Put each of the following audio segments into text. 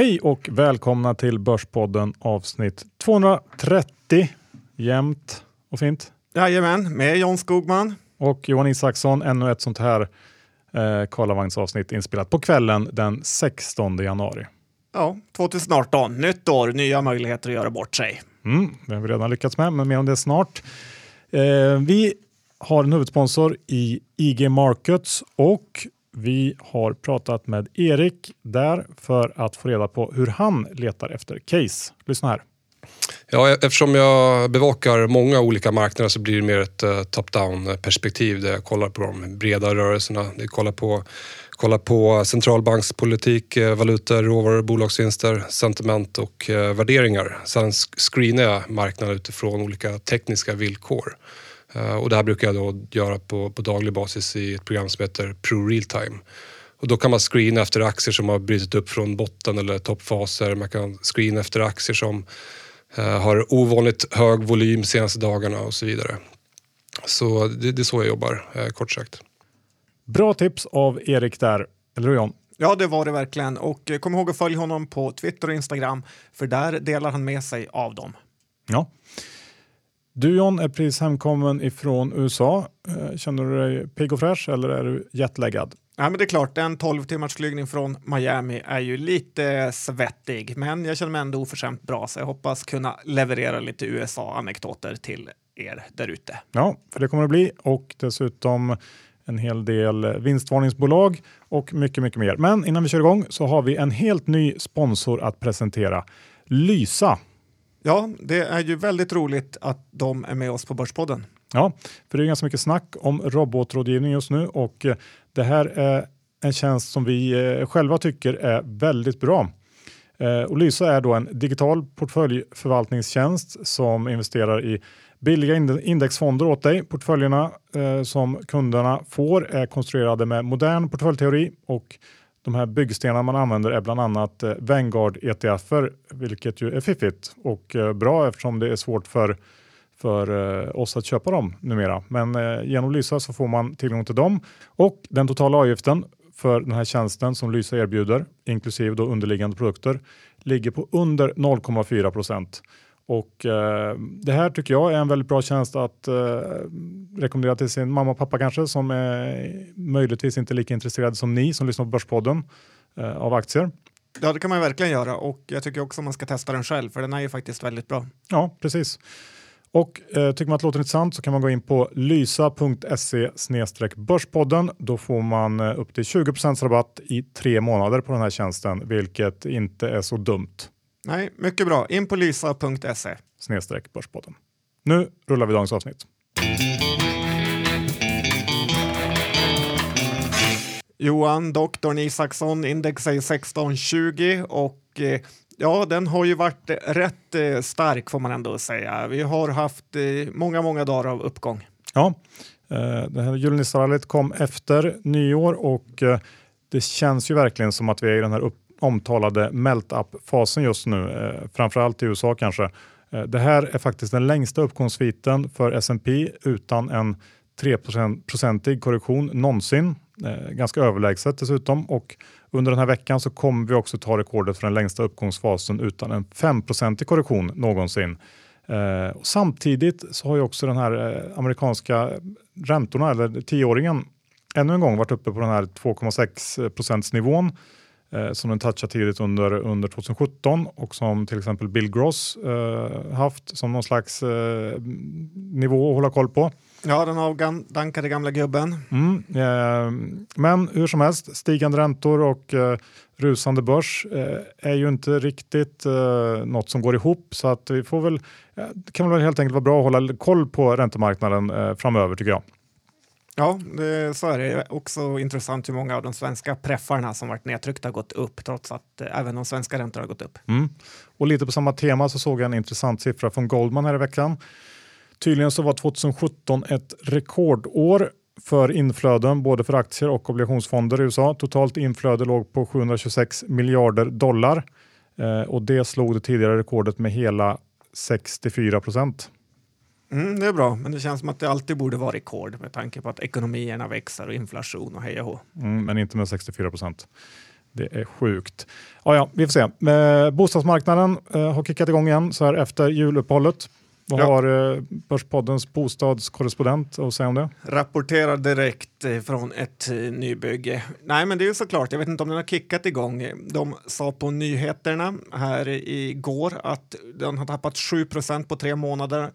Hej och välkomna till Börspodden avsnitt 230. Jämnt och fint. Jajamän, med John Skogman. Och Johan Isaksson, ännu ett sånt här eh, Karlavagnsavsnitt inspelat på kvällen den 16 januari. Ja, 2018, nytt år, nya möjligheter att göra bort sig. Mm, det har vi redan lyckats med, men mer om det snart. Eh, vi har en huvudsponsor i IG Markets och vi har pratat med Erik där för att få reda på hur han letar efter case. Lyssna här. Ja, e- eftersom jag bevakar många olika marknader så blir det mer ett uh, top-down perspektiv där jag kollar på de breda rörelserna. Jag kollar på, kollar på centralbankspolitik, uh, valutor, råvaror, bolagsvinster, sentiment och uh, värderingar. Sen screenar jag marknaden utifrån olika tekniska villkor. Och det här brukar jag då göra på, på daglig basis i ett program som heter Pro Realtime. Och då kan man screena efter aktier som har brutit upp från botten eller toppfaser. Man kan screena efter aktier som Eh, har ovanligt hög volym senaste dagarna och så vidare. Så det, det är så jag jobbar, eh, kort sagt. Bra tips av Erik där, eller hur John? Ja, det var det verkligen. Och eh, kom ihåg att följa honom på Twitter och Instagram, för där delar han med sig av dem. Ja. Du John är precis hemkommen ifrån USA. Känner du dig pigg och fräsch eller är du jetlaggad? Ja, men det är klart, en 12 timmars flygning från Miami är ju lite svettig, men jag känner mig ändå oförskämt bra, så jag hoppas kunna leverera lite USA-anekdoter till er där ute. Ja, för det kommer det bli och dessutom en hel del vinstvarningsbolag och mycket, mycket mer. Men innan vi kör igång så har vi en helt ny sponsor att presentera. Lysa. Ja, det är ju väldigt roligt att de är med oss på Börspodden. Ja, för det är ganska mycket snack om robotrådgivning just nu och eh, det här är en tjänst som vi eh, själva tycker är väldigt bra. Eh, och Lysa är då en digital portföljförvaltningstjänst som investerar i billiga indexfonder åt dig. Portföljerna som kunderna får är konstruerade med modern portföljteori och de här byggstenarna man använder är bland annat eh, Vanguard ETFer, vilket ju är fiffigt och eh, bra eftersom det är svårt för för eh, oss att köpa dem numera. Men genom Lysa så får man tillgång till dem och den totala avgiften för den här tjänsten som Lysa erbjuder, inklusive då underliggande produkter, ligger på under 0,4 procent. Och eh, det här tycker jag är en väldigt bra tjänst att eh, rekommendera till sin mamma och pappa kanske som är möjligtvis inte lika intresserade som ni som lyssnar på Börspodden eh, av aktier. Ja, det kan man verkligen göra och jag tycker också man ska testa den själv för den är ju faktiskt väldigt bra. Ja, precis. Och eh, tycker man att det låter intressant så kan man gå in på lysa.se börspodden. Då får man eh, upp till 20% rabatt i tre månader på den här tjänsten, vilket inte är så dumt. Nej, mycket bra. In på lysa.se snedstreck börspodden. Nu rullar vi dagens avsnitt. Johan, doktorn Isaksson, index är 1620 och eh, Ja, den har ju varit rätt eh, stark får man ändå säga. Vi har haft eh, många, många dagar av uppgång. Ja, det här julnissarallyt kom efter nyår och det känns ju verkligen som att vi är i den här upp, omtalade melt-up-fasen just nu, eh, framförallt i USA kanske. Eh, det här är faktiskt den längsta uppgångssviten för S&P utan en 3-procentig korrektion någonsin. Eh, ganska överlägset dessutom och under den här veckan så kommer vi också ta rekordet för den längsta uppgångsfasen utan en 5-procentig korrektion någonsin. Eh, och samtidigt så har ju också den här eh, amerikanska räntorna, eller tioåringen, ännu en gång varit uppe på den här 2,6-procentsnivån. nivån eh, som den touchade tidigt under, under 2017 och som till exempel Bill Gross eh, haft som någon slags eh, nivå att hålla koll på. Ja, den avdankade gamla gubben. Mm, eh, men hur som helst, stigande räntor och eh, rusande börs eh, är ju inte riktigt eh, något som går ihop så att vi får väl, det kan väl helt enkelt vara bra att hålla koll på räntemarknaden framöver tycker jag. Ja, det, så är det också intressant hur många av de svenska preffarna som varit nedtryckta har gått upp trots att eh, även de svenska räntorna har gått upp. Mm. Och lite på samma tema så såg jag en intressant siffra från Goldman här i veckan. Tydligen så var 2017 ett rekordår för inflöden både för aktier och obligationsfonder i USA. Totalt inflöde låg på 726 miljarder dollar eh, och det slog det tidigare rekordet med hela 64 procent. Mm, det är bra, men det känns som att det alltid borde vara rekord med tanke på att ekonomierna växer och inflation och hej och mm, Men inte med 64 procent. Det är sjukt. Ja, ja, vi får se. Eh, bostadsmarknaden eh, har kickat igång igen så här efter juluppehållet. Vad Ja. har eh, Börspoddens bostadskorrespondent att säga om det? Rapporterar direkt eh, från ett eh, nybygge. Nej, men det är ju såklart, jag vet inte om den har kickat igång. De sa på nyheterna här igår att den har tappat 7% på tre månader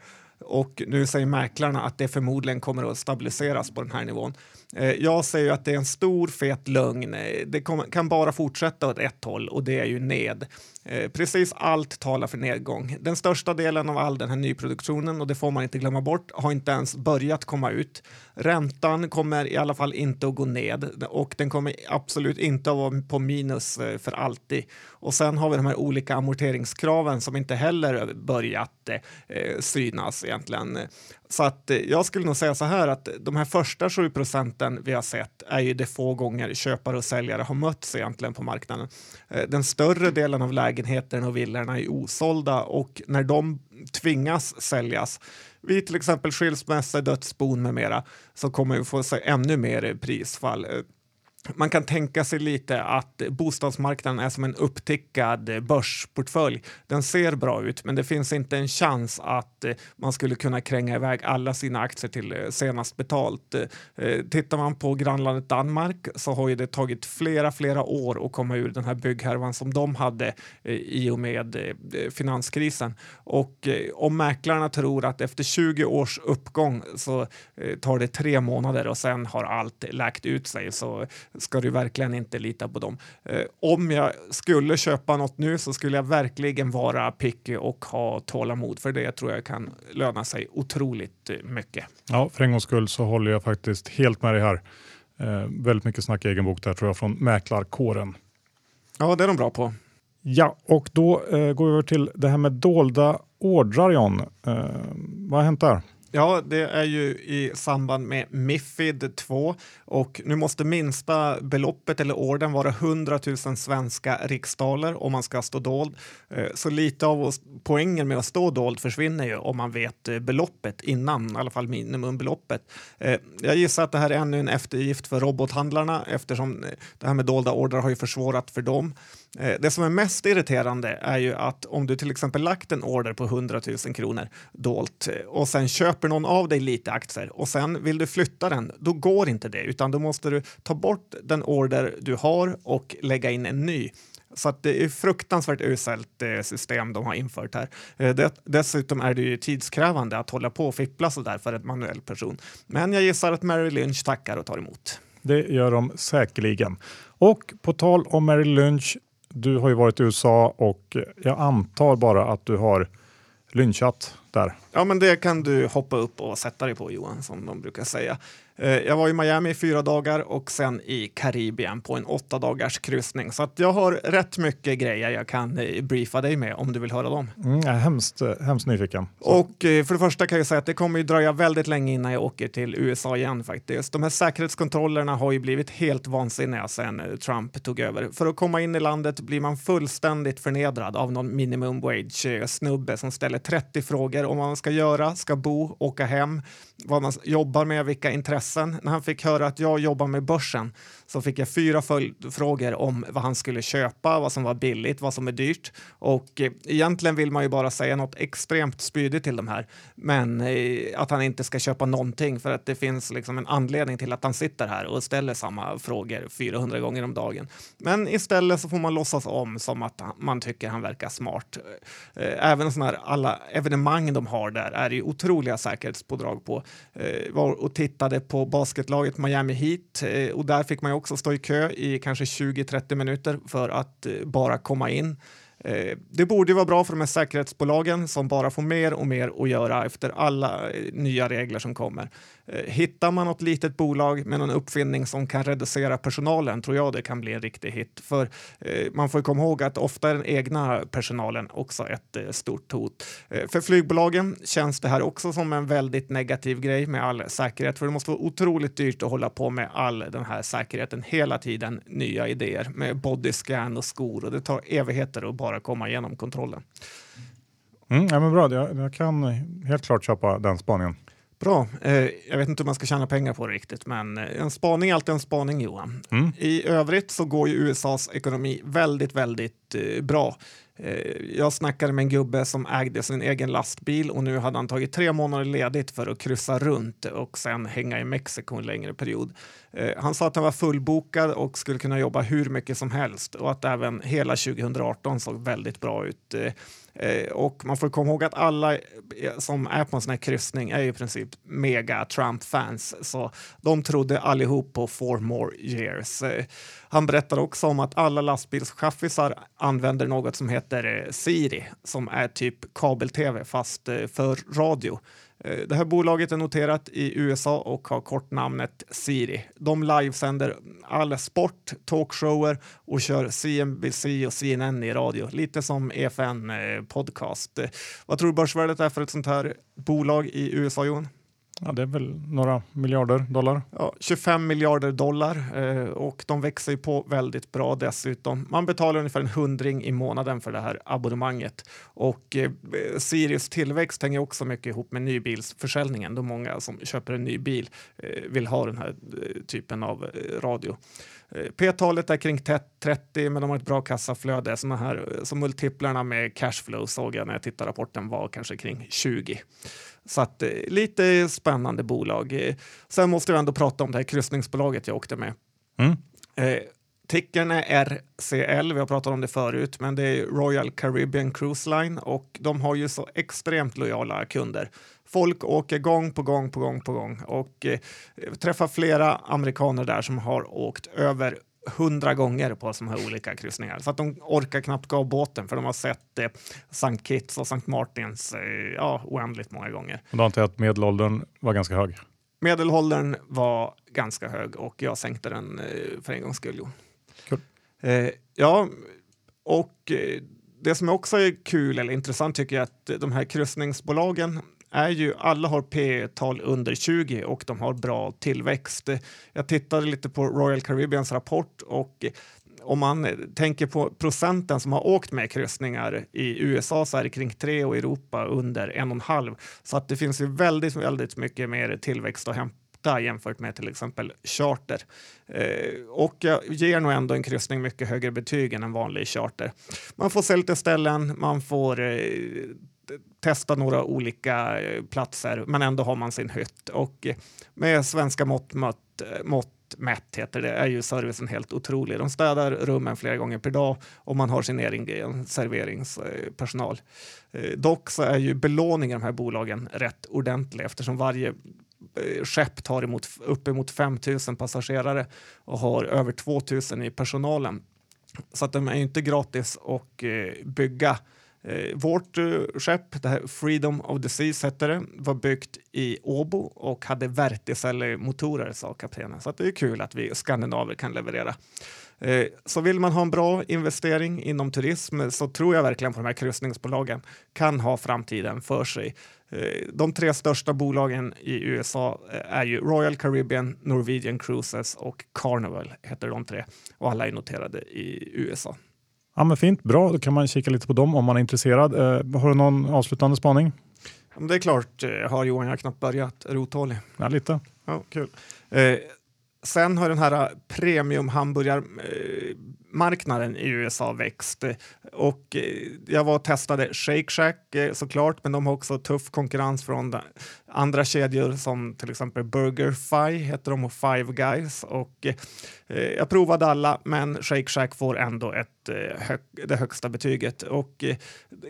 och nu säger mäklarna att det förmodligen kommer att stabiliseras på den här nivån. Eh, jag säger ju att det är en stor fet lögn. Eh, det kan bara fortsätta åt ett håll och det är ju ned. Eh, precis allt talar för nedgång. Den största delen av all den här nyproduktionen, och det får man inte glömma bort, har inte ens börjat komma ut. Räntan kommer i alla fall inte att gå ned och den kommer absolut inte att vara på minus eh, för alltid. Och sen har vi de här olika amorteringskraven som inte heller börjat eh, synas egentligen. Så att eh, jag skulle nog säga så här att de här första 7 procenten vi har sett är ju det få gånger köpare och säljare har mötts egentligen på marknaden. Den större delen av läget lägenheterna och villorna är osålda och när de tvingas säljas vid till exempel skilsmässa, dödsbon med mera så kommer vi få se ännu mer prisfall. Man kan tänka sig lite att bostadsmarknaden är som en upptickad börsportfölj. Den ser bra ut, men det finns inte en chans att eh, man skulle kunna kränga iväg alla sina aktier till eh, senast betalt. Eh, tittar man på grannlandet Danmark så har ju det tagit flera, flera år att komma ur den här bygghärvan som de hade i och med finanskrisen. Och om mäklarna tror att efter 20 års uppgång så tar det tre månader och sen har allt läkt ut sig så ska du verkligen inte lita på dem. Eh, om jag skulle köpa något nu så skulle jag verkligen vara picky och ha tålamod för det tror jag kan löna sig otroligt eh, mycket. Ja, för en gångs skull så håller jag faktiskt helt med dig här. Eh, väldigt mycket snack i egen bok där tror jag från mäklarkåren. Ja, det är de bra på. Ja, och då eh, går vi över till det här med dolda ordrar John. Eh, vad har hänt där? Ja, det är ju i samband med Mifid 2 och nu måste minsta beloppet eller orden vara 100 000 svenska riksdaler om man ska stå dold. Eh, så lite av poängen med att stå dold försvinner ju om man vet eh, beloppet innan, i alla fall minimumbeloppet. Eh, jag gissar att det här är ännu en eftergift för robothandlarna eftersom det här med dolda order har ju försvårat för dem. Eh, det som är mest irriterande är ju att om du till exempel lagt en order på 100 000 kronor dolt eh, och sen köper någon av dig lite aktier och sen vill du flytta den, då går inte det utan då måste du ta bort den order du har och lägga in en ny. Så att det är fruktansvärt uselt eh, system de har infört här. Dessutom är det ju tidskrävande att hålla på och fippla så där för en manuell person. Men jag gissar att Mary Lynch tackar och tar emot. Det gör de säkerligen. Och på tal om Mary Lynch, du har ju varit i USA och jag antar bara att du har lynchat där. Ja, men det kan du hoppa upp och sätta dig på Johan, som de brukar säga. Eh, Jag var i Miami i fyra dagar och sen i Karibien på en åtta dagars kryssning. Så jag har rätt mycket grejer jag kan eh, briefa dig med om du vill höra dem. Mm, jag är hemskt, hemskt nyfiken. Så. Och eh, för det första kan jag säga att det kommer ju dröja väldigt länge innan jag åker till USA igen faktiskt. De här säkerhetskontrollerna har ju blivit helt vansinniga sedan eh, Trump tog över. För att komma in i landet blir man fullständigt förnedrad av någon minimum wage eh, snubbe som ställer 30 frågor om vad man ska göra, ska bo, åka hem, vad man jobbar med, vilka intressen. När han fick höra att jag jobbar med börsen så fick jag fyra följdfrågor om vad han skulle köpa, vad som var billigt, vad som är dyrt. Och eh, egentligen vill man ju bara säga något extremt spydigt till de här, men eh, att han inte ska köpa någonting för att det finns liksom en anledning till att han sitter här och ställer samma frågor 400 gånger om dagen. Men istället så får man låtsas om som att man tycker han verkar smart. Eh, även sådana här alla evenemang de har där är det ju otroliga säkerhetspådrag på. Jag var och tittade på basketlaget Miami Heat eh, och där fick man ju också stå i kö i kanske 20-30 minuter för att eh, bara komma in. Eh, Det borde ju vara bra för de här säkerhetsbolagen som bara får mer och mer att göra efter alla eh, nya regler som kommer. Eh, hittar man något litet bolag med någon uppfinning som kan reducera personalen tror jag det kan bli en riktig hit. För eh, man får komma ihåg att ofta är den egna personalen också ett eh, stort hot. Eh, För flygbolagen känns det här också som en väldigt negativ grej med all säkerhet. För det måste vara otroligt dyrt att hålla på med all den här säkerheten hela tiden. Nya idéer med bodyscan och skor och det tar evigheter att bara komma igenom kontrollen. Mm, ja, men bra, jag, jag kan helt klart köpa den spaningen. Bra. Eh, jag vet inte hur man ska tjäna pengar på det riktigt, men eh, en spaning är alltid en spaning, Johan. Mm. I övrigt så går ju USAs ekonomi väldigt, väldigt eh, bra. Jag snackade med en gubbe som ägde sin egen lastbil och nu hade han tagit tre månader ledigt för att kryssa runt och sen hänga i Mexiko en längre period. Han sa att han var fullbokad och skulle kunna jobba hur mycket som helst och att även hela 2018 såg väldigt bra ut. Eh, och man får komma ihåg att alla eh, som är på en sån här kryssning är i princip mega Trump-fans. Så de trodde allihop på four more years. Eh, han berättar också om att alla lastbilschaffisar använder något som heter Siri som är typ kabel-tv fast för radio. Eh, det här bolaget är noterat i USA och har kortnamnet Siri. De livesänder all sport, talkshower och kör CNBC och CNN i radio. Lite som EFN eh, Podcast. Eh, vad tror du börsvärdet är för ett sånt här bolag i USA, Johan? Ja, det är väl några miljarder dollar. Ja, 25 miljarder dollar eh, och de växer ju på väldigt bra dessutom. Man betalar ungefär en hundring i månaden för det här abonnemanget och eh, Sirius tillväxt hänger också mycket ihop med nybilsförsäljningen då många som köper en ny bil eh, vill ha den här eh, typen av eh, radio. Eh, P-talet är kring 30 men de har ett bra kassaflöde. Såna här, så multiplarna med cashflow såg jag när jag tittade rapporten var kanske kring 20. Så att, eh, lite spännande bolag. Eh, sen måste vi ändå prata om det här kryssningsbolaget jag åkte med. Mm. Eh, tickern är RCL, vi har pratat om det förut, men det är Royal Caribbean Cruise Line och de har ju så extremt lojala kunder. Folk åker gång på gång på gång på gång och eh, träffar flera amerikaner där som har åkt över hundra gånger på sådana här olika kryssningar. Så att de orkar knappt gå av båten för de har sett eh, St. Kitts och St. Martins eh, ja, oändligt många gånger. Och då antar jag att medelåldern var ganska hög. Medelåldern var ganska hög och jag sänkte den eh, för en gångs skull. Kul. Eh, ja, och eh, det som också är kul eller intressant tycker jag att de här kryssningsbolagen är ju alla har P-tal under 20 och de har bra tillväxt. Jag tittade lite på Royal Caribbeans rapport och om man tänker på procenten som har åkt med kryssningar i USA så är det kring 3 och Europa under 1,5. Så att det finns ju väldigt, väldigt mycket mer tillväxt att hämta jämfört med till exempel charter. Eh, och jag ger nog ändå en kryssning mycket högre betyg än en vanlig charter. Man får se lite ställen, man får eh, testa några olika eh, platser, men ändå har man sin hytt. Och med svenska mått, mått, eh, mått mätt heter det, är ju servicen helt otrolig. De städar rummen flera gånger per dag och man har sin egen serveringspersonal. Eh, dock så är ju belåningen i de här bolagen rätt ordentlig eftersom varje skepp tar emot uppemot 5 000 passagerare och har över 2 000 i personalen. Så att de är inte gratis att bygga Eh, vårt eh, skepp, det här Freedom of the Seas hette det, var byggt i Åbo och hade verticellermotorer, sa kaptenen. Så det är kul att vi skandinaver kan leverera. Eh, så vill man ha en bra investering inom turism så tror jag verkligen på de här kryssningsbolagen kan ha framtiden för sig. De tre största bolagen i USA är ju Royal Caribbean, Norwegian Cruises och Carnival heter de tre och alla är noterade i USA. Ja, men fint, bra. Då kan man kika lite på dem om man är intresserad. Eh, har du någon avslutande spaning? Det är klart eh, har Johan, jag har knappt börjat. Är du otålig? Ja, lite. Ja, kul. Eh, sen har den här premium marknaden i USA växt och eh, jag var och testade Shake Shack eh, såklart, men de har också tuff konkurrens från andra kedjor som till exempel BurgerFi heter de och Five Guys och eh, jag provade alla, men Shake Shack får ändå ett hög, det högsta betyget och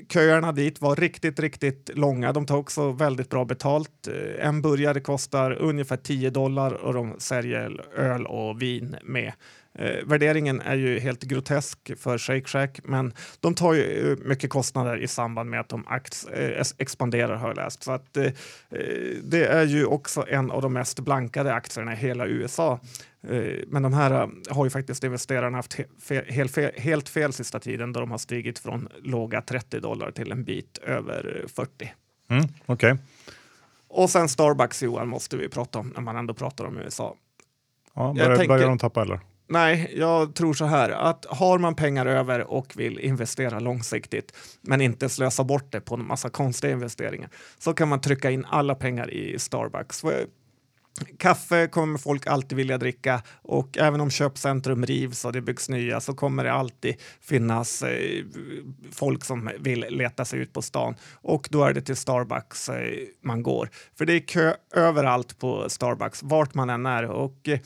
köerna dit var riktigt, riktigt långa. De tar också väldigt bra betalt. En burgare kostar ungefär 10 dollar och de säljer öl och vin med. Eh, värderingen är ju helt grotesk för Shake Shack, men de tar ju eh, mycket kostnader i samband med att de eh, expanderar har jag läst. Så att, eh, eh, det är ju också en av de mest blankade aktierna i hela USA. Eh, men de här har ju faktiskt investerarna haft fel, helt, fel, helt fel sista tiden då de har stigit från låga 30 dollar till en bit över 40. Mm, okay. Och sen Starbucks Johan måste vi prata om när man ändå pratar om USA. Ja, börjar, tänker, börjar de tappa eller? Nej, jag tror så här att har man pengar över och vill investera långsiktigt men inte slösa bort det på en massa konstiga investeringar så kan man trycka in alla pengar i Starbucks. Kaffe kommer folk alltid vilja dricka och även om köpcentrum rivs och det byggs nya så kommer det alltid finnas eh, folk som vill leta sig ut på stan och då är det till Starbucks eh, man går. För det är kö överallt på Starbucks, vart man än är. Och, eh,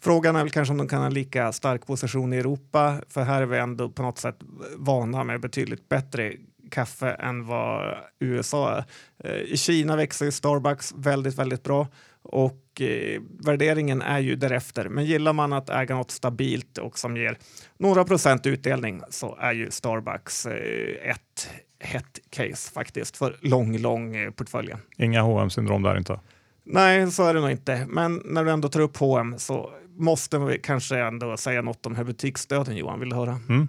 Frågan är väl kanske om de kan ha lika stark position i Europa, för här är vi ändå på något sätt vana med betydligt bättre kaffe än vad USA är. Eh, I Kina växer Starbucks väldigt, väldigt bra och eh, värderingen är ju därefter. Men gillar man att äga något stabilt och som ger några procent utdelning så är ju Starbucks eh, ett hett case faktiskt för lång, lång eh, portfölj. Inga hm syndrom där inte? Nej, så är det nog inte. Men när du ändå tar upp H&M så måste vi kanske ändå säga något om här butiksdöden, Johan. Vill du höra? Mm.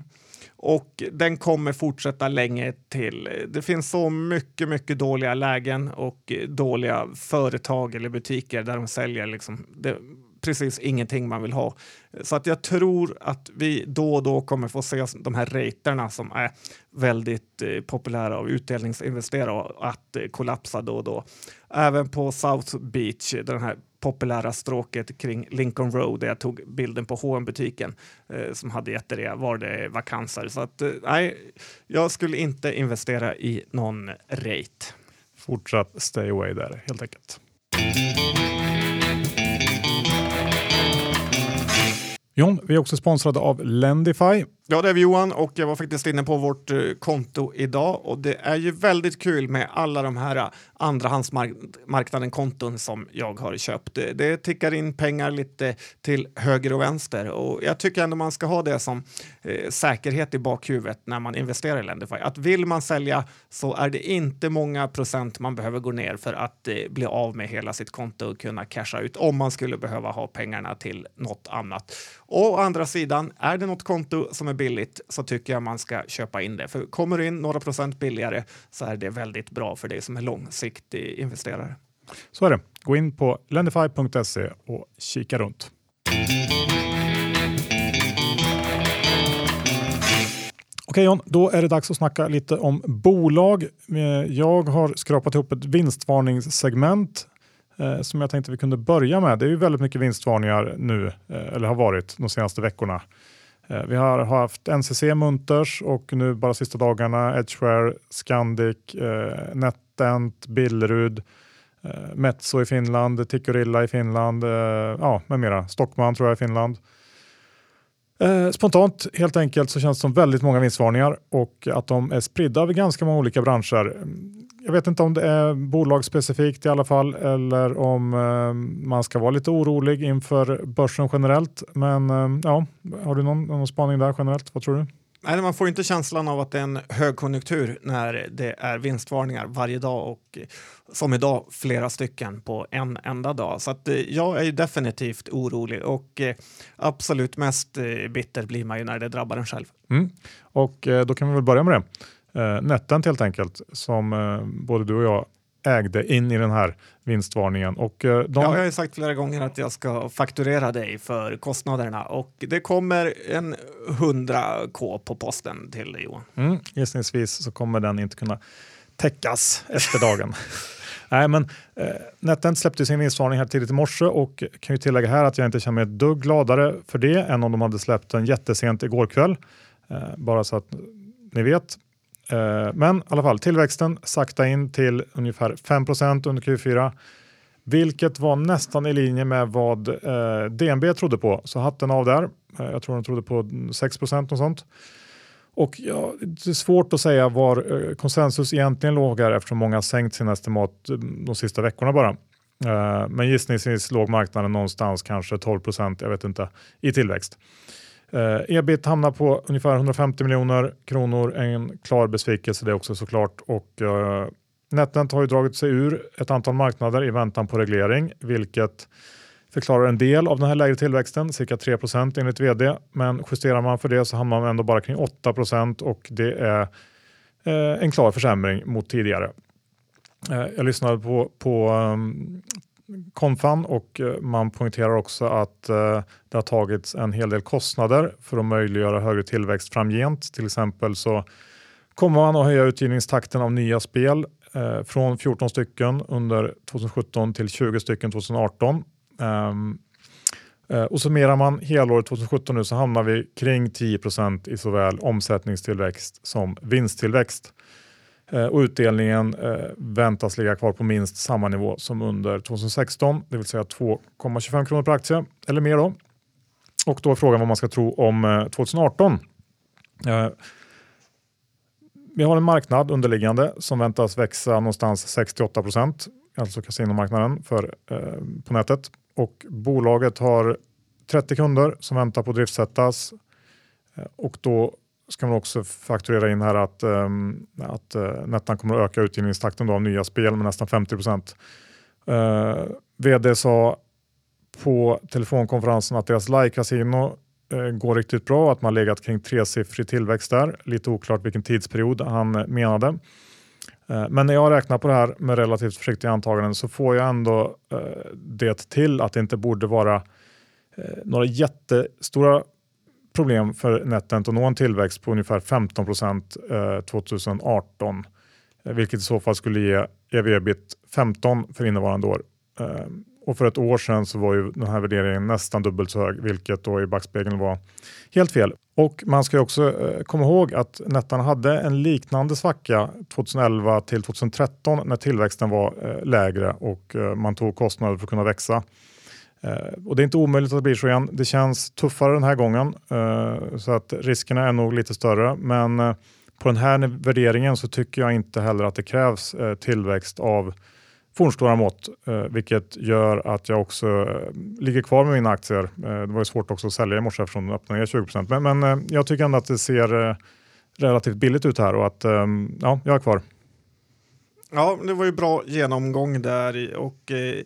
Och den kommer fortsätta länge till. Det finns så mycket, mycket dåliga lägen och dåliga företag eller butiker där de säljer liksom det, precis ingenting man vill ha. Så att jag tror att vi då och då kommer få se de här raterna som är väldigt eh, populära av utdelningsinvesterare att eh, kollapsa då och då. Även på South Beach, den här populära stråket kring Lincoln Road där jag tog bilden på hm butiken eh, som hade jätterea var det vakanser. Så att eh, nej, jag skulle inte investera i någon rate. Fortsatt stay away där helt enkelt. Jon, vi är också sponsrade av Lendify. Ja, det är vi Johan och jag var faktiskt inne på vårt eh, konto idag och det är ju väldigt kul med alla de här eh, andrahandsmarknaden-konton som jag har köpt. Det, tickar in pengar lite till höger och vänster och jag tycker ändå man ska ha det som eh, säkerhet i bakhuvudet när man investerar i Lendify. Att vill man sälja så är det inte många procent man behöver gå ner för att eh, bli av med hela sitt konto och kunna casha ut om man skulle behöva ha pengarna till något annat. Och å andra sidan, är det något konto som är billigt så tycker jag man ska köpa in det. För kommer du in några procent billigare så är det väldigt bra för dig som är långsiktig investerare. Så är det. Gå in på lendify.se och kika runt. Okej John, då är det dags att snacka lite om bolag. Eh, jag har skrapat ihop ett vinstvarningssegment eh, som jag tänkte vi kunde börja med. Det är ju väldigt mycket vinstvarningar nu, eh, eller har varit de senaste veckorna. Eh, vi har haft NCC Munters och nu bara sista dagarna Edgeware, Scandic, eh, NetEnt, Billerud, eh, Metso i Finland, Tikkurila i Finland, eh, ja, med mera. Stockman tror jag i Finland. Eh, spontant helt enkelt så känns det som väldigt många vinstvarningar och att de är spridda över ganska många olika branscher. Jag vet inte om det är bolagsspecifikt i alla fall eller om eh, man ska vara lite orolig inför börsen generellt. Men eh, ja, har du någon, någon spaning där generellt? Vad tror du? Nej, man får inte känslan av att det är en högkonjunktur när det är vinstvarningar varje dag och som idag flera stycken på en enda dag. Så att, eh, jag är definitivt orolig och absolut mest bitter blir man ju när det drabbar en själv. Mm. Och då kan vi väl börja med det. Netent helt enkelt som både du och jag ägde in i den här vinstvarningen. Och eh, de... ja, jag har sagt flera gånger att jag ska fakturera dig för kostnaderna och det kommer en 100k på posten till dig Johan. Mm, gissningsvis så kommer den inte kunna täckas efter dagen. Nej, men eh, NetEnt släppte sin vinstvarning här tidigt i morse och kan ju tillägga här att jag inte känner mig ett dugg gladare för det än om de hade släppt den jättesent igår kväll. Eh, bara så att ni vet. Eh, men i alla fall, tillväxten sakta in till ungefär 5% under Q4, vilket var nästan i linje med vad eh, DNB trodde på. Så hatten av där. Eh, jag tror de trodde på 6% och sånt. Och ja, det är svårt att säga var konsensus egentligen låg här eftersom många sänkt sina estimat de sista veckorna bara. Men gissningsvis låg marknaden någonstans kanske 12 jag vet inte, i tillväxt. Eh, ebit hamnar på ungefär 150 miljoner kronor. En klar besvikelse det också såklart. Och, eh, NetEnt har ju dragit sig ur ett antal marknader i väntan på reglering, vilket förklarar en del av den här lägre tillväxten, cirka 3% enligt vd. Men justerar man för det så hamnar man ändå bara kring 8 och det är eh, en klar försämring mot tidigare. Eh, jag lyssnade på, på um, konfan och eh, man poängterar också att eh, det har tagits en hel del kostnader för att möjliggöra högre tillväxt framgent. Till exempel så kommer man att höja utgivningstakten av nya spel eh, från 14 stycken under 2017 till 20 stycken 2018. Ehm, och summerar man helåret 2017 nu så hamnar vi kring 10% i såväl omsättningstillväxt som vinsttillväxt. Eh, och utdelningen eh, väntas ligga kvar på minst samma nivå som under 2016, det vill säga 2,25 kronor per aktie eller mer. Då. Och då är frågan vad man ska tro om eh, 2018. Vi har en marknad underliggande som väntas växa någonstans 68 procent, alltså kasinomarknaden för, på nätet. Och bolaget har 30 kunder som väntar på att driftsättas och då ska man också fakturera in här att, um, att uh, Nettan kommer att öka utgivningstakten av nya spel med nästan 50 procent. Eh, uh, vd sa på telefonkonferensen att deras live-casino uh, går riktigt bra, att man legat kring tresiffrig tillväxt där. Lite oklart vilken tidsperiod han menade. Uh, men när jag räknar på det här med relativt försiktiga antaganden så får jag ändå det till att det inte borde vara några jättestora problem för NetEnt att nå en tillväxt på ungefär 15 procent eh, 2018, eh, vilket i så fall skulle ge ev-ebit 15 för innevarande år. Eh, och för ett år sedan så var ju den här värderingen nästan dubbelt så hög, vilket då i backspegeln var helt fel. Och man ska också komma ihåg att Nettan hade en liknande svacka 2011 till 2013 när tillväxten var lägre och man tog kostnader för att kunna växa. Eh, och det är inte omöjligt att det blir så igen. Det känns tuffare den här gången eh, så att riskerna är nog lite större. Men eh, på den här värderingen så tycker jag inte heller att det krävs tillväxt av fornstora mått, vilket gör att jag också ligger kvar med mina aktier. Det var ju svårt också att sälja i morse eftersom de öppnade ner 20 men, men jag tycker ändå att det ser relativt billigt ut här och att ja, jag är kvar. Ja, det var ju bra genomgång där och eh,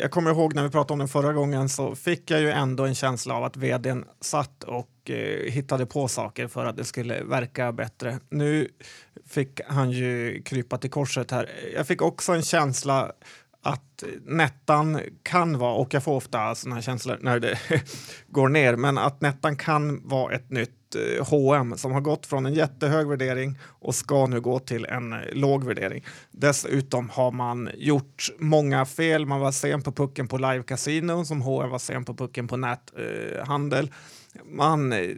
jag kommer ihåg när vi pratade om den förra gången så fick jag ju ändå en känsla av att vdn satt och eh, hittade på saker för att det skulle verka bättre. Nu fick han ju krypa till korset här. Jag fick också en känsla att nettan kan vara, och jag får ofta sådana här känslor när det går ner, men att nettan kan vara ett nytt H&M som har gått från en jättehög värdering och ska nu gå till en eh, låg värdering. Dessutom har man gjort många fel. Man var sen på pucken på live casino som H&M var sen på pucken på näthandel. man eh,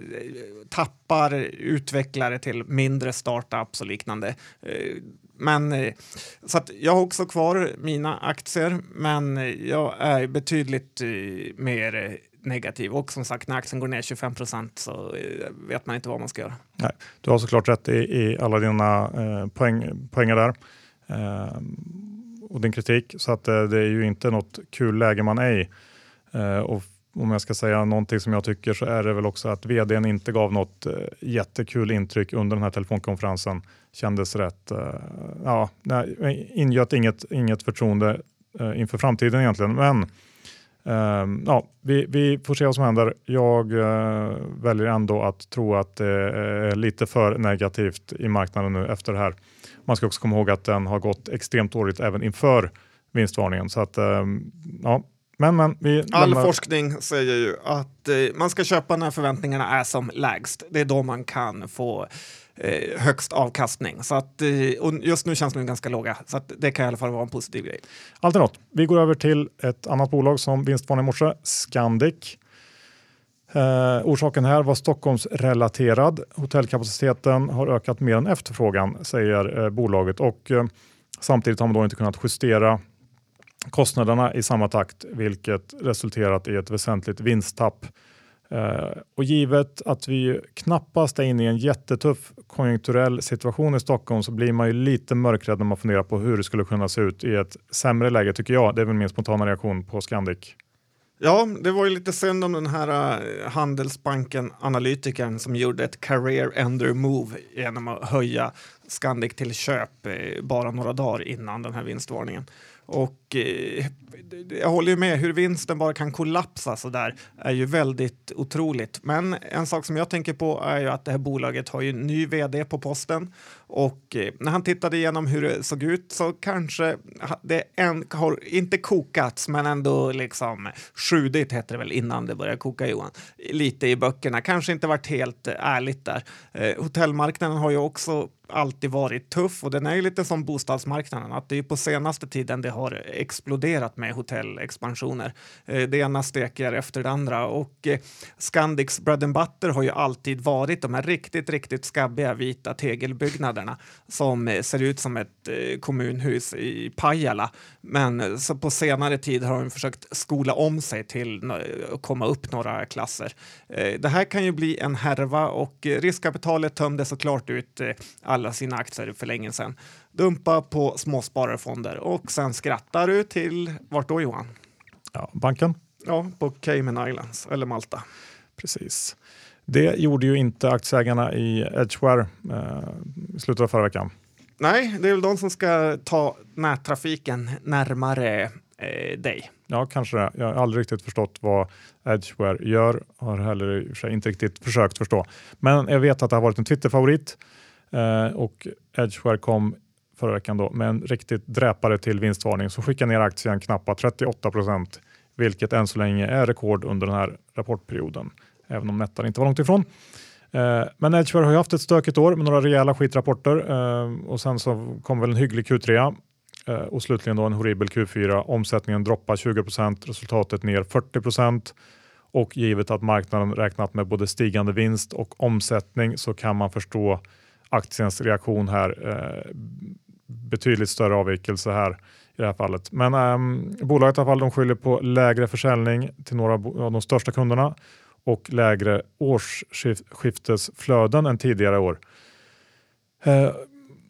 tappar utvecklare till mindre startups och liknande. Men så att jag har också kvar mina aktier, men jag är betydligt mer negativ. Och som sagt, när aktien går ner 25 procent så eh, vet man inte vad man ska göra. Nej, du har såklart rätt i, i alla dina eh, poäng, poänger där eh, och din kritik. Så att, eh, det är ju inte något kul läge man är i. Eh, och om jag ska säga någonting som jag tycker så är det väl också att vdn inte gav något eh, jättekul intryck under den här telefonkonferensen. Kändes rätt, eh, ja, ingöt inget, inget förtroende eh, inför framtiden egentligen. Men Uh, ja, vi, vi, får se vad som händer. Jag uh, väljer ändå att tro att det är lite för negativt i marknaden nu efter det här. Man ska också komma ihåg att den har gått extremt dåligt även inför vinstvarningen. Så att, uh, ja. men, men, vi All lämnar... forskning säger ju att eh, man ska köpa när förväntningarna är som lägst. Det är då man kan få eh, högst avkastning. Så att, eh, och just nu känns de ganska låga, så att det kan i alla fall vara en positiv grej. Alltid något. Vi går över till ett annat bolag som vinstvarnade i morse, Scandic. Eh, orsaken här var Stockholmsrelaterad. Hotellkapaciteten har ökat mer än efterfrågan, säger eh, bolaget. Och, eh, samtidigt har man då inte kunnat justera kostnaderna i samma takt, vilket resulterat i ett väsentligt vinsttapp Eh, och givet att vi knappast är inne i en jättetuff konjunkturell situation i Stockholm så blir man ju lite mörkrädd när man funderar på hur det skulle kunna se ut i ett sämre läge tycker jag. Det är väl min spontana reaktion på Scandic. Ja, det var ju lite synd om den här uh, Handelsbanken-analytikern som gjorde ett career ender move genom att höja Scandic till köp eh, bara några dagar innan den här vinstvarningen. Och eh, jag håller ju med, hur vinsten bara kan kollapsa så där är ju väldigt otroligt. Men en sak som jag tänker på är ju att det här bolaget har ju en ny vd på posten och eh, när han tittade igenom hur det såg ut så kanske det en, har inte kokats men ändå liksom sjudit heter det väl innan det började koka Johan. Lite i böckerna, kanske inte varit helt eh, ärligt där. Eh, hotellmarknaden har ju också alltid varit tuff och den är ju lite som bostadsmarknaden, att det är på senaste tiden det har exploderat med hotellexpansioner. Eh, det ena steker efter det andra och eh, Scandics bread and butter har ju alltid varit de här riktigt, riktigt skabbiga vita tegelbyggnaderna som eh, ser ut som ett eh, kommunhus i Pajala. Men eh, så på senare tid har de försökt skola om sig till att komma upp några klasser. Eh, det här kan ju bli en härva och riskkapitalet tömde såklart ut alla sina aktier för länge sedan. Dumpa på småspararfonder och sen skrattar du till vart då Johan? Ja, banken. Ja, på Cayman Islands eller Malta. Precis. Det gjorde ju inte aktieägarna i Edgeware eh, i slutet av förra veckan. Nej, det är väl de som ska ta nättrafiken närmare eh, dig. Ja, kanske det. Jag har aldrig riktigt förstått vad Edgeware gör. Har heller inte riktigt försökt förstå. Men jag vet att det har varit en Twitter-favorit Eh, och Edgeware kom förra veckan då med en riktigt dräpare till vinstvarning som skickar ner aktien knappt 38 procent, vilket än så länge är rekord under den här rapportperioden, även om nettan inte var långt ifrån. Eh, men Edgeware har ju haft ett stökigt år med några rejäla skitrapporter eh, och sen så kom väl en hygglig Q3 och slutligen då en horribel Q4. Omsättningen droppar 20 procent. resultatet ner 40 procent. och givet att marknaden räknat med både stigande vinst och omsättning så kan man förstå aktiens reaktion här. Eh, betydligt större avvikelse här i det här fallet. Men um, bolaget i alla fall, de skyller på lägre försäljning till några av de största kunderna och lägre årsskiftesflöden än tidigare år. Uh,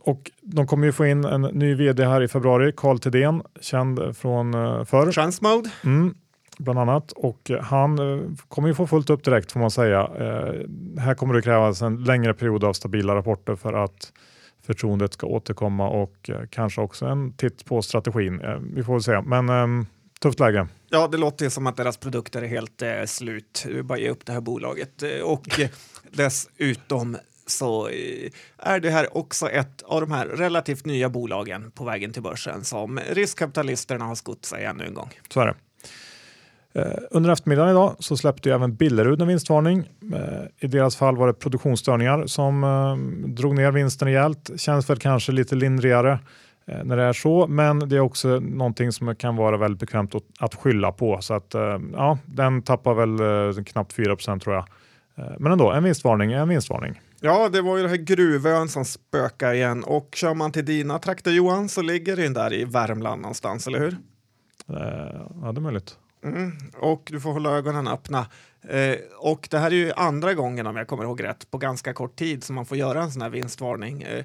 och de kommer ju få in en ny vd här i februari, Carl Thedéen, känd från uh, förr. Transmode. Mm, bland annat och han uh, kommer ju få fullt upp direkt får man säga. Uh, här kommer det krävas en längre period av stabila rapporter för att förtroendet ska återkomma och kanske också en titt på strategin. vi får väl se, men um, tufft läge. Ja, det låter som att deras produkter är helt eh, slut. Vi bara ge upp det här bolaget och dessutom så är det här också ett av de här relativt nya bolagen på vägen till börsen som riskkapitalisterna har skott sig ännu en gång. Så är det. Eh, under eftermiddagen idag så släppte ju även Billerud en vinstvarning. Eh, I deras fall var det produktionsstörningar som eh, drog ner vinsten rejält. Känns väl kanske lite lindrigare när det är så, men det är också någonting som kan vara väldigt bekvämt att skylla på. Så att ja, den tappar väl knappt 4% tror jag. Men ändå, en vinstvarning är en vinstvarning. Ja, det var ju det här Gruvön som spökar igen och kör man till dina trakter Johan så ligger den där i Värmland någonstans, eller hur? Ja, det är möjligt. Mm, och du får hålla ögonen öppna. Eh, och det här är ju andra gången, om jag kommer ihåg rätt, på ganska kort tid som man får göra en sån här vinstvarning. Eh,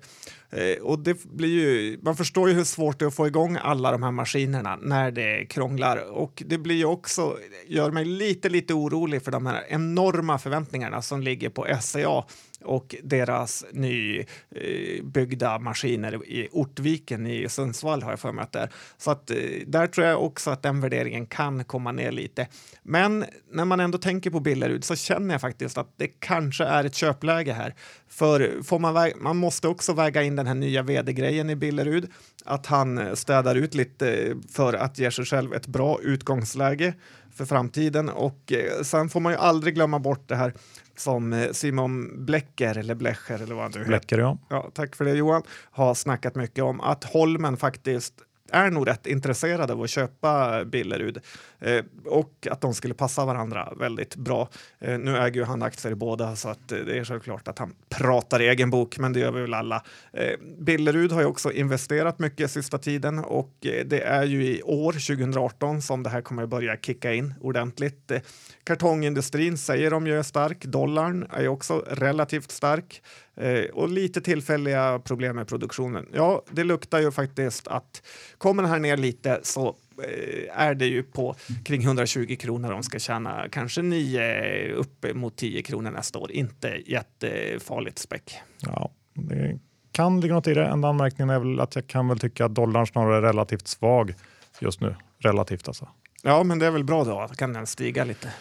eh, och det blir ju, man förstår ju hur svårt det är att få igång alla de här maskinerna när det krånglar. Och det blir ju också, gör mig lite, lite orolig för de här enorma förväntningarna som ligger på SCA och deras nybyggda eh, maskiner i Ortviken i Sundsvall har jag för mig att det är. Så att eh, där tror jag också att den värderingen kan komma ner lite. Men när man ändå tänker på Billerud så känner jag faktiskt att det kanske är ett köpläge här. För får man, man måste också väga in den här nya vd-grejen i Billerud, att han eh, städar ut lite för att ge sig själv ett bra utgångsläge för framtiden och eh, sen får man ju aldrig glömma bort det här som eh, Simon Blecker, eller Blecher eller vad du Blecker, ja. ja. Tack för det Johan, har snackat mycket om att Holmen faktiskt är nog rätt intresserade av att köpa Billerud eh, och att de skulle passa varandra väldigt bra. Eh, nu äger ju han aktier i båda så att eh, det är självklart att han pratar i egen bok, men det gör vi väl alla. Eh, Billerud har ju också investerat mycket sista tiden och eh, det är ju i år 2018 som det här kommer börja kicka in ordentligt. Eh, kartongindustrin säger de ju är stark. Dollarn är ju också relativt stark. Eh, och lite tillfälliga problem med produktionen. Ja, det luktar ju faktiskt att kommer den här ner lite så eh, är det ju på kring 120 kronor de ska tjäna kanske 9 upp mot 10 kronor nästa år. Inte jättefarligt späck. Ja, det kan ligga något i det. Enda anmärkningen är väl att jag kan väl tycka att dollarn snarare är relativt svag just nu. Relativt alltså. Ja, men det är väl bra då. Då kan den stiga lite.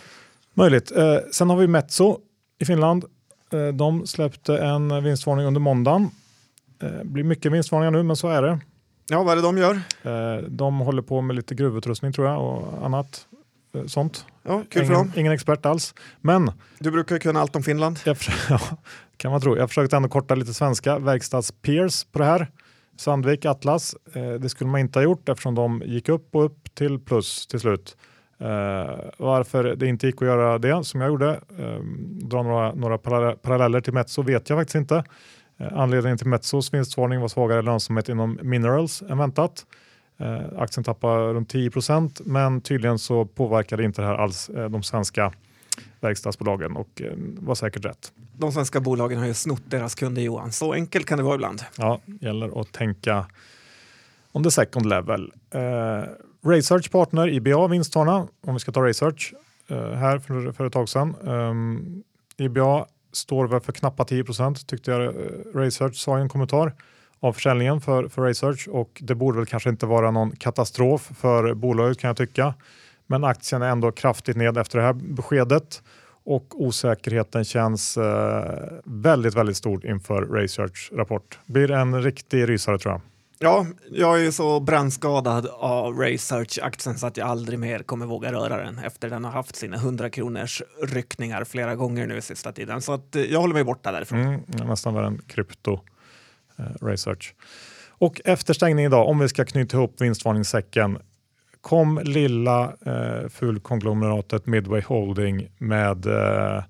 Möjligt. Eh, sen har vi Metso i Finland. Eh, de släppte en vinstvarning under måndagen. Eh, blir mycket vinstvarningar nu, men så är det. Ja, vad är det de gör? Eh, de håller på med lite gruvutrustning tror jag och annat sånt. Ja, kul för ingen, dem. ingen expert alls. Men Du brukar ju kunna allt om Finland. jag, ja, kan man tro. Jag försökte ändå korta lite svenska verkstadspeers på det här. Sandvik, Atlas. Det skulle man inte ha gjort eftersom de gick upp och upp till plus till slut. Eh, varför det inte gick att göra det som jag gjorde, eh, dra några, några para- paralleller till Metso vet jag faktiskt inte. Eh, anledningen till Metsos vinstvarning var svagare lönsamhet inom minerals än väntat. Eh, aktien tappade runt 10% men tydligen så påverkade inte det här alls de svenska verkstadsbolagen och var säkert rätt. De svenska bolagen har ju snott deras kunder Johan. Så enkelt kan det vara ibland. Ja, gäller att tänka on the second level. Research Partner, IBA, vinstvarna, om vi ska ta Research eh, här för, för ett tag sedan. Ehm, um, IBA står väl för knappa 10% tyckte jag eh, Research sa i en kommentar av försäljningen för, för Research och det borde väl kanske inte vara någon katastrof för bolaget kan jag tycka. Men aktien är ändå kraftigt ned efter det här beskedet och osäkerheten känns eh, väldigt, väldigt stor inför Research rapport. Blir en riktig rysare tror jag. Ja, jag är ju så brännskadad av Research-aktien så att jag aldrig mer kommer våga röra den efter den har haft sina 100 kronors ryckningar flera gånger nu sista tiden. Så att eh, jag håller mig borta därifrån. Mm, nästan värre än krypto eh, research. Och efter stängning idag, om vi ska knyta ihop vinstvarningssäcken, kom lilla eh, fulkonglomeratet Midway Holding med eh,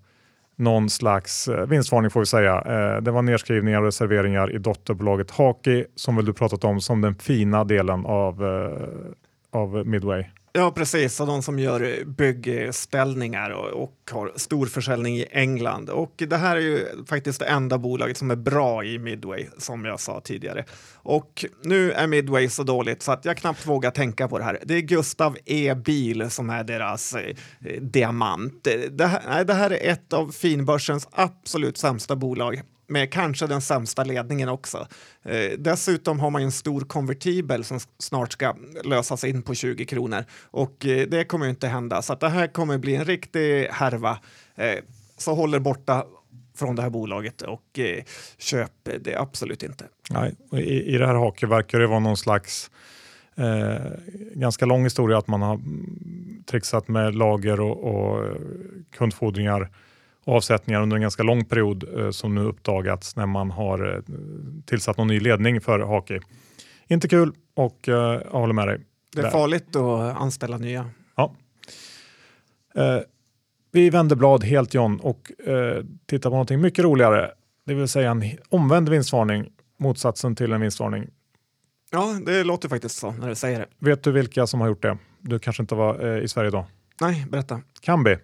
någon slags eh, vinstvarning får vi säga. Eh, det var nedskrivningar och reserveringar i dotterbolaget Haki som väl du pratat om som den fina delen av, eh, av Midway. Ja, precis. Och de som gör byggställningar och, och har stor försäljning i England. Och det här är ju faktiskt det enda bolaget som är bra i Midway, som jag sa tidigare. Och nu är Midway så dåligt så att jag knappt vågar tänka på det här. Det är Gustav E-bil som är deras eh, diamant. Det här, nej, det här är ett av finbörsens absolut sämsta bolag med kanske den sämsta ledningen också. Eh, dessutom har man ju en stor konvertibel som snart ska lösas in på 20 kronor och eh, det kommer ju inte hända så att det här kommer bli en riktig härva. Eh, så håller borta från det här bolaget och eh, köp det absolut inte. Nej, i, I det här haket verkar det vara någon slags eh, ganska lång historia att man har mm, trixat med lager och, och eh, kundfordringar avsättningar under en ganska lång period eh, som nu uppdagats när man har eh, tillsatt någon ny ledning för Haki. Inte kul och eh, jag håller med dig. Det är Där. farligt att anställa nya. Ja. Vi vänder blad helt John och tittar på någonting mycket roligare. Det vill säga en omvänd vinstvarning, motsatsen till en vinstvarning. Ja, det låter faktiskt så när du säger det. Vet du vilka som har gjort det? Du kanske inte var i Sverige då? Nej, berätta. Kambi.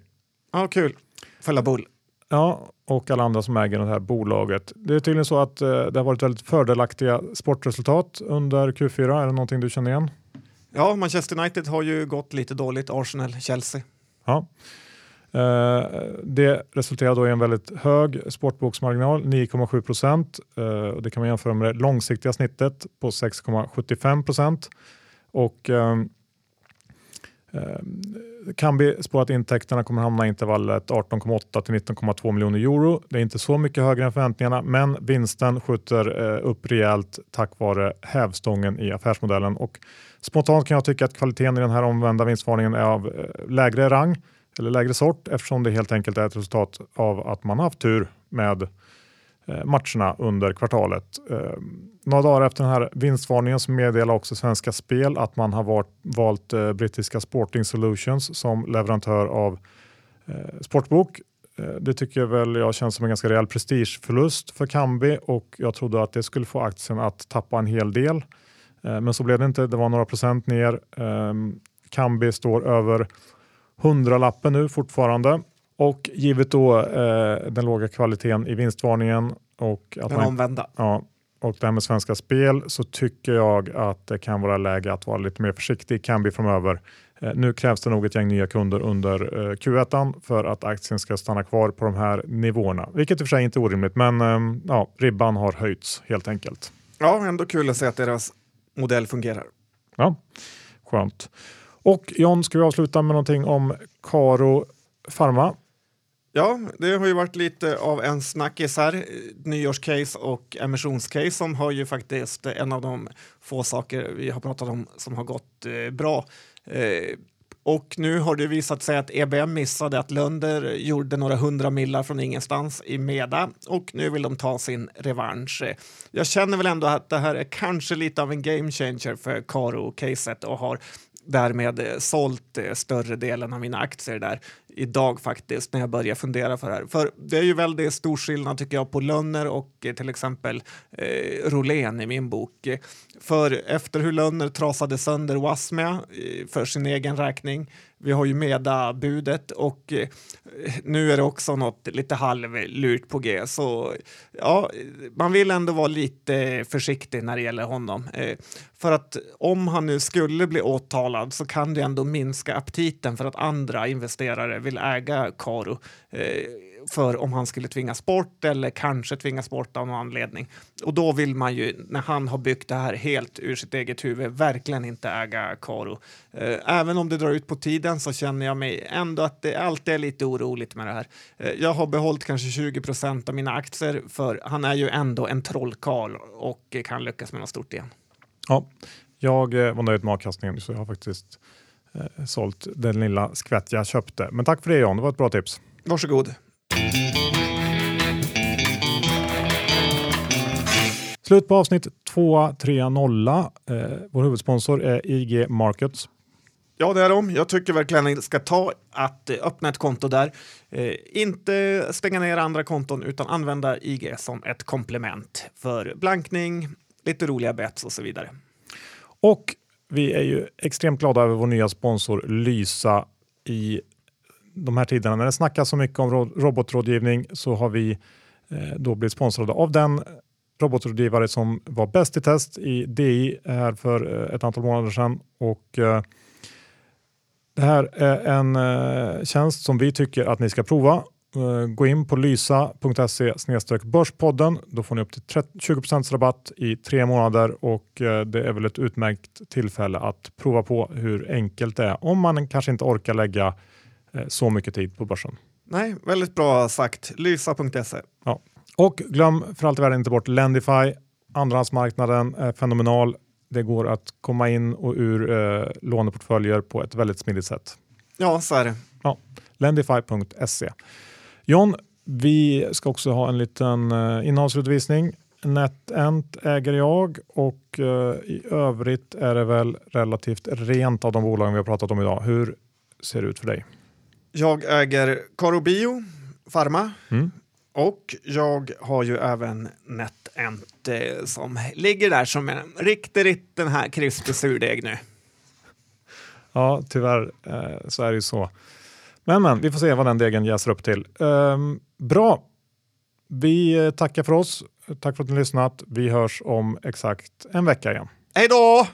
Ja, kul. Fälla bull. Ja, och alla andra som äger det här bolaget. Det är tydligen så att eh, det har varit väldigt fördelaktiga sportresultat under Q4. Är det någonting du känner igen? Ja, Manchester United har ju gått lite dåligt. Arsenal, Chelsea. Ja. Eh, det resulterar då i en väldigt hög sportboksmarginal, 9,7 procent. Eh, det kan man jämföra med det långsiktiga snittet på 6,75 procent. Och Ehm, Kambi spår att intäkterna kommer hamna i intervallet 18,8 till 19,2 miljoner euro. Det är inte så mycket högre än förväntningarna, men vinsten skjuter eh, upp rejält tack vare hävstången i affärsmodellen. Och spontant kan jag tycka att kvaliteten i den här omvända vinstvarningen är av eh, lägre rang eller lägre sort eftersom det helt enkelt är ett resultat av att man haft tur med eh, Eh, matcherna under kvartalet. Eh, några dagar efter den här vinstvarningen så meddelar också Svenska Spel att man har valt, valt brittiska Sporting Solutions som leverantör av sportbok. Det tycker jag väl jag känns som en ganska rejäl prestigeförlust för Kambi och jag trodde att det skulle få aktien att tappa en hel del. Men så blev det inte. Det var några procent ner. Kambi står över hundralappen nu fortfarande och givet då eh, den låga kvaliteten i vinstvarningen och att Den man omvända. Ja, och det här med Svenska Spel så tycker jag att det kan vara läge att vara lite mer försiktig kan bli framöver. Eh, nu krävs det nog ett gäng nya kunder under eh, Q1 för att aktien ska stanna kvar på de här nivåerna, vilket i och för sig inte är orimligt, men ehm, ja, ribban har höjts helt enkelt. Ja, ändå kul att se att deras modell fungerar. Ja, skönt. Och John, ska vi avsluta med någonting om Karo Pharma? Ja, det har ju varit lite av en snackis här. Nyårscase och emissionscase som har ju faktiskt en av de få saker vi har pratat om som har gått eh, bra. Eh, och nu har det visat sig att EBM missade att Lönder gjorde några hundra millar från ingenstans i Meda och nu vill de ta sin revansch. Jag känner väl ändå att det här är kanske lite av en game changer för Karo-caset och har därmed eh, sålt eh, större delen av mina aktier där idag faktiskt när jag börjar fundera för det här. För det är ju väldigt stor skillnad tycker jag på Lönner och eh, till exempel eh, Rolén i min bok. För efter hur Lönner trasade sönder Wasmia eh, för sin egen räkning vi har ju Meda-budet och eh, nu är det också något lite halvlurt på G. Så ja, man vill ändå vara lite försiktig när det gäller honom. Eh, för att om han nu skulle bli åtalad så kan det ändå minska aptiten för att andra investerare vill äga Karo. Eh, för om han skulle tvingas bort eller kanske tvingas bort av någon anledning. Och då vill man ju, när han har byggt det här helt ur sitt eget huvud, verkligen inte äga Karo. Eh, även om det drar ut på tiden så känner jag mig ändå att det alltid är lite oroligt med det här. Eh, jag har behållit kanske 20 procent av mina aktier för han är ju ändå en trollkarl och kan lyckas med något stort igen. Ja, jag eh, var nöjd med avkastningen så jag har faktiskt sålt den lilla skvätt jag köpte. Men tack för det John, det var ett bra tips. Varsågod. Slut på avsnitt 230. Eh, vår huvudsponsor är IG Markets. Ja, det är de. Jag tycker verkligen att det ska ta att öppna ett konto där. Eh, inte stänga ner andra konton utan använda IG som ett komplement för blankning, lite roliga bets och så vidare. Och vi är ju extremt glada över vår nya sponsor Lysa i de här tiderna när det snackas så mycket om robotrådgivning så har vi eh, då blivit sponsrade av den robotrådgivare som var bäst i test i DI här för eh, ett antal månader sedan. Och, eh, det här är en tjänst som vi tycker att ni ska prova. Gå in på lysa.se börspodden. Då får ni upp till 20 rabatt i tre månader och det är väl ett utmärkt tillfälle att prova på hur enkelt det är om man kanske inte orkar lägga så mycket tid på börsen. Nej, väldigt bra sagt. Lysa.se. Ja. Och glöm för allt i världen inte bort Lendify. Andrahandsmarknaden är fenomenal. Det går att komma in och ur eh, låneportföljer på ett väldigt smidigt sätt. Ja, så är det. Ja. Lendify.se. John, vi ska också ha en liten eh, innehållsredovisning. NetEnt äger jag och eh, i övrigt är det väl relativt rent av de bolagen vi har pratat om idag. Hur ser det ut för dig? Jag äger Carobio Pharma mm. och jag har ju även NetEnt som ligger där som en riktigt den här krispig surdeg nu. Ja, tyvärr eh, så är det ju så. Men, men vi får se vad den degen jäser upp till. Um, bra. Vi tackar för oss. Tack för att ni har lyssnat. Vi hörs om exakt en vecka igen. Hej då!